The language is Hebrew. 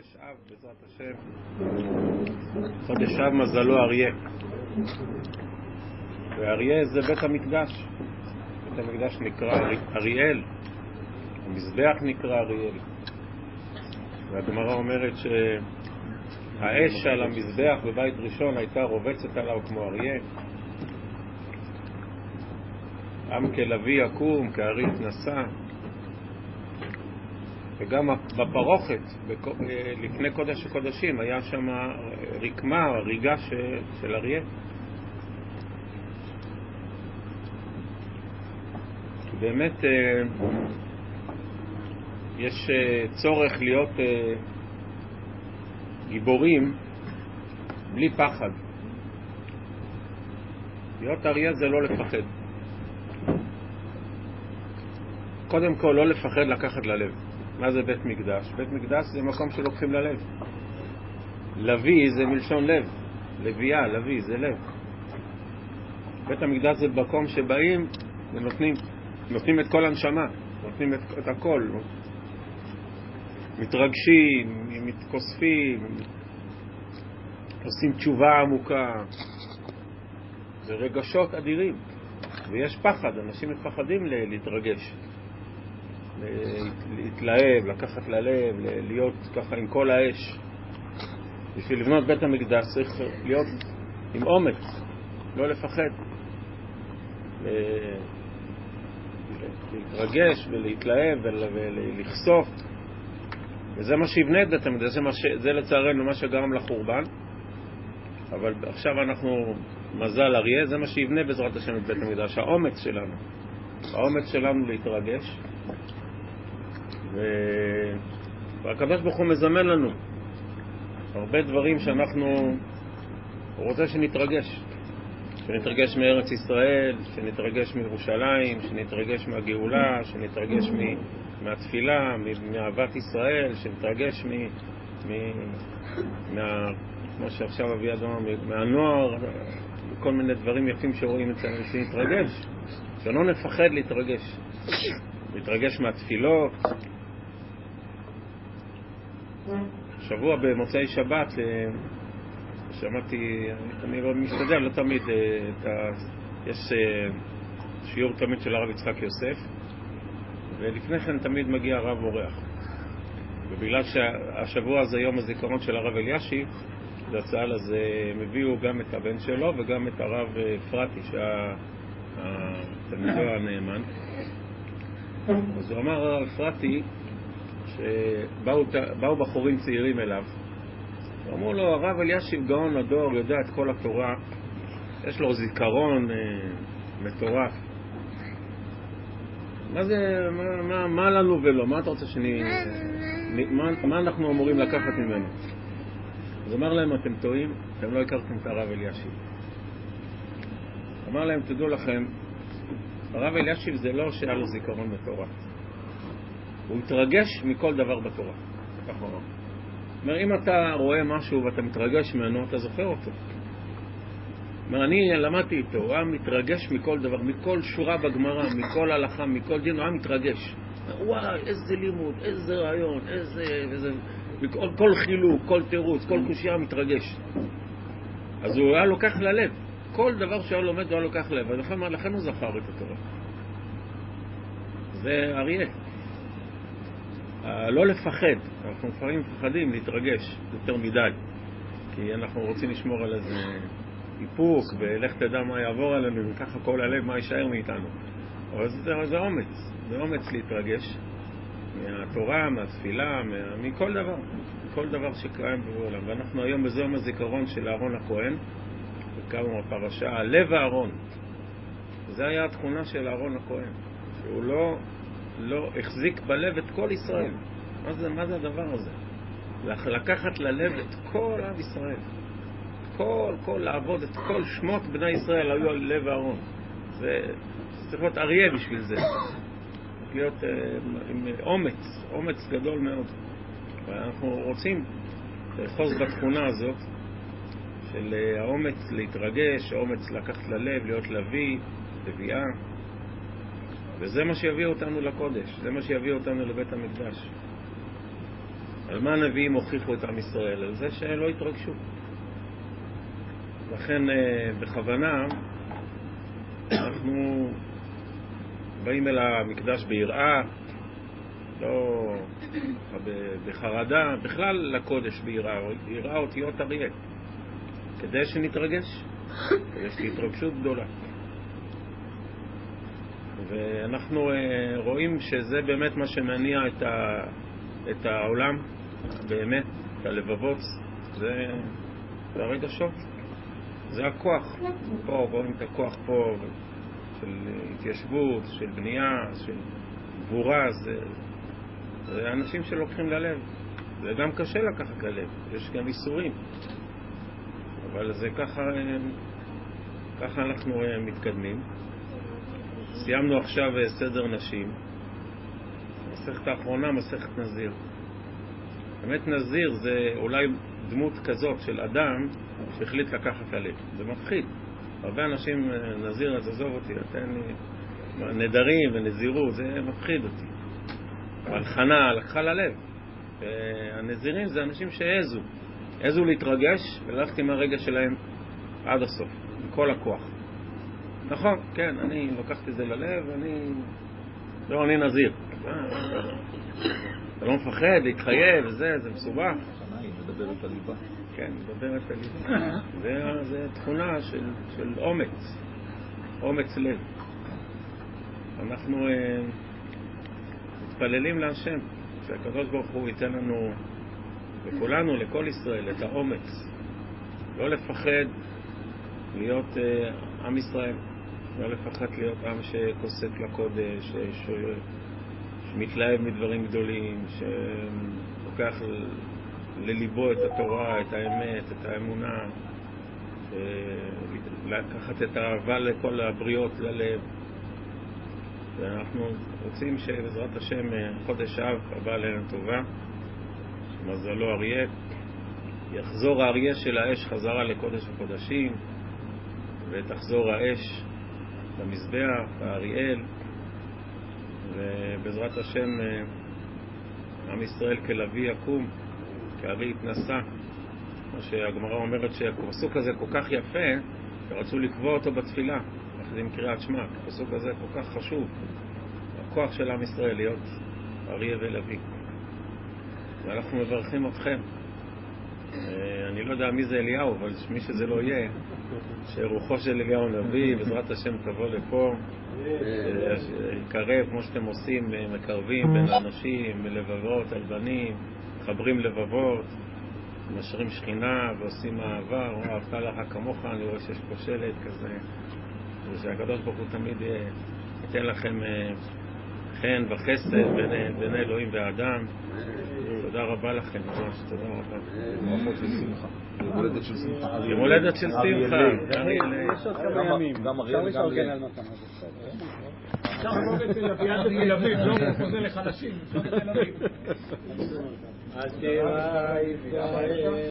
חודש אב, בעזרת השם. חודש אב מזלו אריה. ואריה זה בית המקדש. בית המקדש נקרא אריאל. המזבח נקרא אריאל. והגמרא אומרת שהאש על המזבח בבית ראשון הייתה רובצת עליו כמו אריה. עם כלביא יקום, כארי יתנשא. וגם בפרוכת, לפני קודש הקודשים, היה שם רקמה, ריגה של אריה. באמת אה, יש אה, צורך להיות אה, גיבורים בלי פחד. להיות אריה זה לא לפחד. קודם כל, לא לפחד לקחת ללב. מה זה בית מקדש? בית מקדש זה מקום שלוקחים ללב. לוי זה מלשון לב. לוויה, לוי, זה לב. בית המקדש זה מקום שבאים ונותנים נותנים את כל הנשמה, נותנים את, את הכל. מתרגשים, מתכוספים, עושים תשובה עמוקה. זה רגשות אדירים. ויש פחד, אנשים מפחדים להתרגש. להתלהב, לקחת ללב, להיות ככה עם כל האש. בשביל לבנות בית המקדש צריך להיות עם אומץ, לא לפחד. להתרגש ולהתלהב ולחשוף. וזה מה שיבנה את בית המקדש, זה, ש... זה לצערנו מה שגרם לחורבן. אבל עכשיו אנחנו, מזל אריה, זה מה שיבנה בעזרת השם את בית המקדש, האומץ שלנו. האומץ שלנו להתרגש. והקדוש ברוך הוא מזמן לנו הרבה דברים שאנחנו, הוא רוצה שנתרגש. שנתרגש מארץ ישראל, שנתרגש מירושלים, שנתרגש מהגאולה, שנתרגש מהתפילה, מאהבת ישראל, שנתרגש מ, מ, מה, כמו שעכשיו אבי אדום, מהנוער, כל מיני דברים יפים שרואים אצלנו, שנתרגש, שלא נפחד להתרגש, להתרגש מהתפילות. שבוע במוצאי שבת אה, שמעתי, אני לא משתדל, לא תמיד, אה, ה... יש אה, שיעור תמיד של הרב יצחק יוסף, ולפני כן תמיד מגיע הרב אורח. ובגלל שהשבוע הזה יום הזיכרון של הרב אלישיב, לצה"ל אז הם הביאו גם את הבן שלו וגם את הרב אפרתי, שהתלמידו הנאמן. אז הוא אמר הרב אפרתי שבאו בחורים צעירים אליו אמרו לו, הרב אלישיב גאון הדור יודע את כל התורה, יש לו זיכרון אה, מטורף. מה זה, מה, מה, מה לנו ולא? מה אתה רוצה שאני... מה, מה אנחנו אמורים לקחת ממנו? אז אמר להם, אתם טועים, אתם לא הכרתם את הרב אלישיב. אמר להם, תדעו לכם, הרב אלישיב זה לא שהיה לו זיכרון מטורף. הוא התרגש מכל דבר בתורה. ככה הוא. אומר, אם אתה רואה משהו ואתה מתרגש ממנו, אתה זוכר אותו. אומר, אני למדתי איתו, הוא היה מתרגש מכל דבר, מכל שורה בגמרא, מכל הלכה, מכל דין, הוא היה מתרגש. וואי, איזה לימוד, איזה רעיון, איזה... איזה כל, כל חילוק, כל תירוץ, כל קושייה מתרגש. אז הוא היה לוקח ללב. כל דבר שהיה לומד הוא היה לוקח ללב. ולכן הוא זכר את התורה. זה אריה. לא לפחד, אנחנו לפעמים מפחדים להתרגש יותר מדי, כי אנחנו רוצים לשמור על איזה איפוק, ולך תדע מה יעבור עלינו, וככה כל הלב, מה יישאר מאיתנו. אבל זה, זה אומץ, זה אומץ להתרגש מהתורה, מהתפילה, מה, מכל דבר, מכל דבר שקיים בעולם. ואנחנו היום בזה יום הזיכרון של אהרון הכהן, וקראנו בפרשה, לב אהרון. זו הייתה התכונה של אהרון הכהן, שהוא לא לא החזיק בלב את כל ישראל. מה זה, מה זה הדבר הזה? לקחת ללב את כל עם ישראל. כל, כל, לעבוד את כל שמות בני ישראל היו על לב אהרון. זה צריך להיות אריה בשביל זה. להיות אה, עם אומץ, אומץ גדול מאוד. ואנחנו רוצים לאחוז בתכונה הזאת של אה, האומץ להתרגש, האומץ לקחת ללב, להיות לוי, לביאה. וזה מה שיביא אותנו לקודש, זה מה שיביא אותנו לבית המקדש. על מה הנביאים הוכיחו את עם ישראל? על זה שלא התרגשו. לכן אה, בכוונה אנחנו באים אל המקדש ביראה, לא בחרדה, בכלל לקודש ביראה, יראה אותיות אריה, כדי שנתרגש, יש לי התרגשות גדולה. ואנחנו אה, רואים שזה באמת מה שמניע את, ה, את העולם, באמת, את הלבבות, זה, זה הרגשות, זה הכוח. פה רואים את הכוח פה של התיישבות, של בנייה, של גבורה, זה, זה אנשים שלוקחים ללב. זה גם קשה לקחת ללב, יש גם איסורים. אבל זה ככה, אה, ככה אנחנו אה, מתקדמים. סיימנו עכשיו אה, סדר נשים. מסכת האחרונה, מסכת נזיר. באמת נזיר זה אולי דמות כזאת של אדם שהחליט לקחת הלב. זה מפחיד. הרבה אנשים, אה, נזיר, אז עזוב אותי, תן לי נדרים ונזירות, זה מפחיד אותי. אבל חנה לקחה ללב. הנזירים זה אנשים שהעזו. העזו להתרגש וללכת עם הרגע שלהם עד הסוף, עם כל הכוח. נכון, כן, אני לקחתי את זה ללב, אני... לא, אני נזיר. אתה לא מפחד להתחייב וזה, זה מסובך. היא מדברת על ליבה. כן, מדברת על ליבה. זה תכונה של, של אומץ, אומץ לב. אנחנו אה, מתפללים להשם, שהקדוש ברוך הוא ייתן לנו, לכולנו, לכל ישראל, את האומץ. לא לפחד להיות אה, עם ישראל. לא לפחד להיות עם שכוסף לקודש, שמתלהב מדברים גדולים, שלוקח לליבו את התורה, את האמת, את האמונה, לקחת את האהבה לכל הבריות ללב. ואנחנו רוצים שבעזרת השם חודש אב הבא עלינו טובה, שמזלו אריה, יחזור האריה של האש חזרה לקודש הקודשים, ותחזור האש במזבח, באריאל, ובעזרת השם אה, עם ישראל כלביא יקום, כארי יתנשא. כמו שהגמרא אומרת שהפסוק הזה כל כך יפה, שרצו לקבוע אותו בתפילה, יחד עם קריאת שמע. הפסוק הזה כל כך חשוב, הכוח של עם ישראל להיות אריה ולוי. ואנחנו מברכים אתכם. אה, אני לא יודע מי זה אליהו, אבל מי שזה לא יהיה, שרוחו של אליהו הנביא, בעזרת השם תבוא לפה, יקרב כמו שאתם עושים, מקרבים בין אנשים, לבבות על בנים, מחברים לבבות, משרים שכינה ועושים אהבה, אהבת לך כמוך, אני רואה שיש פה שלט כזה, ושהקדוש ברוך הוא תמיד ייתן לכם אה, חן וחסד בין אלוהים ואדם. תודה רבה לכם, ממש, תודה רבה. ברכות של שמחה. יום הולדת של שמחה. יום הולדת של שמחה. יש עוד כמה ימים. גם אריאל וגם אפשר על מתנה. אפשר לבוא בתל אביב, לא חוזה לחלשים. אפשר בתל אביב.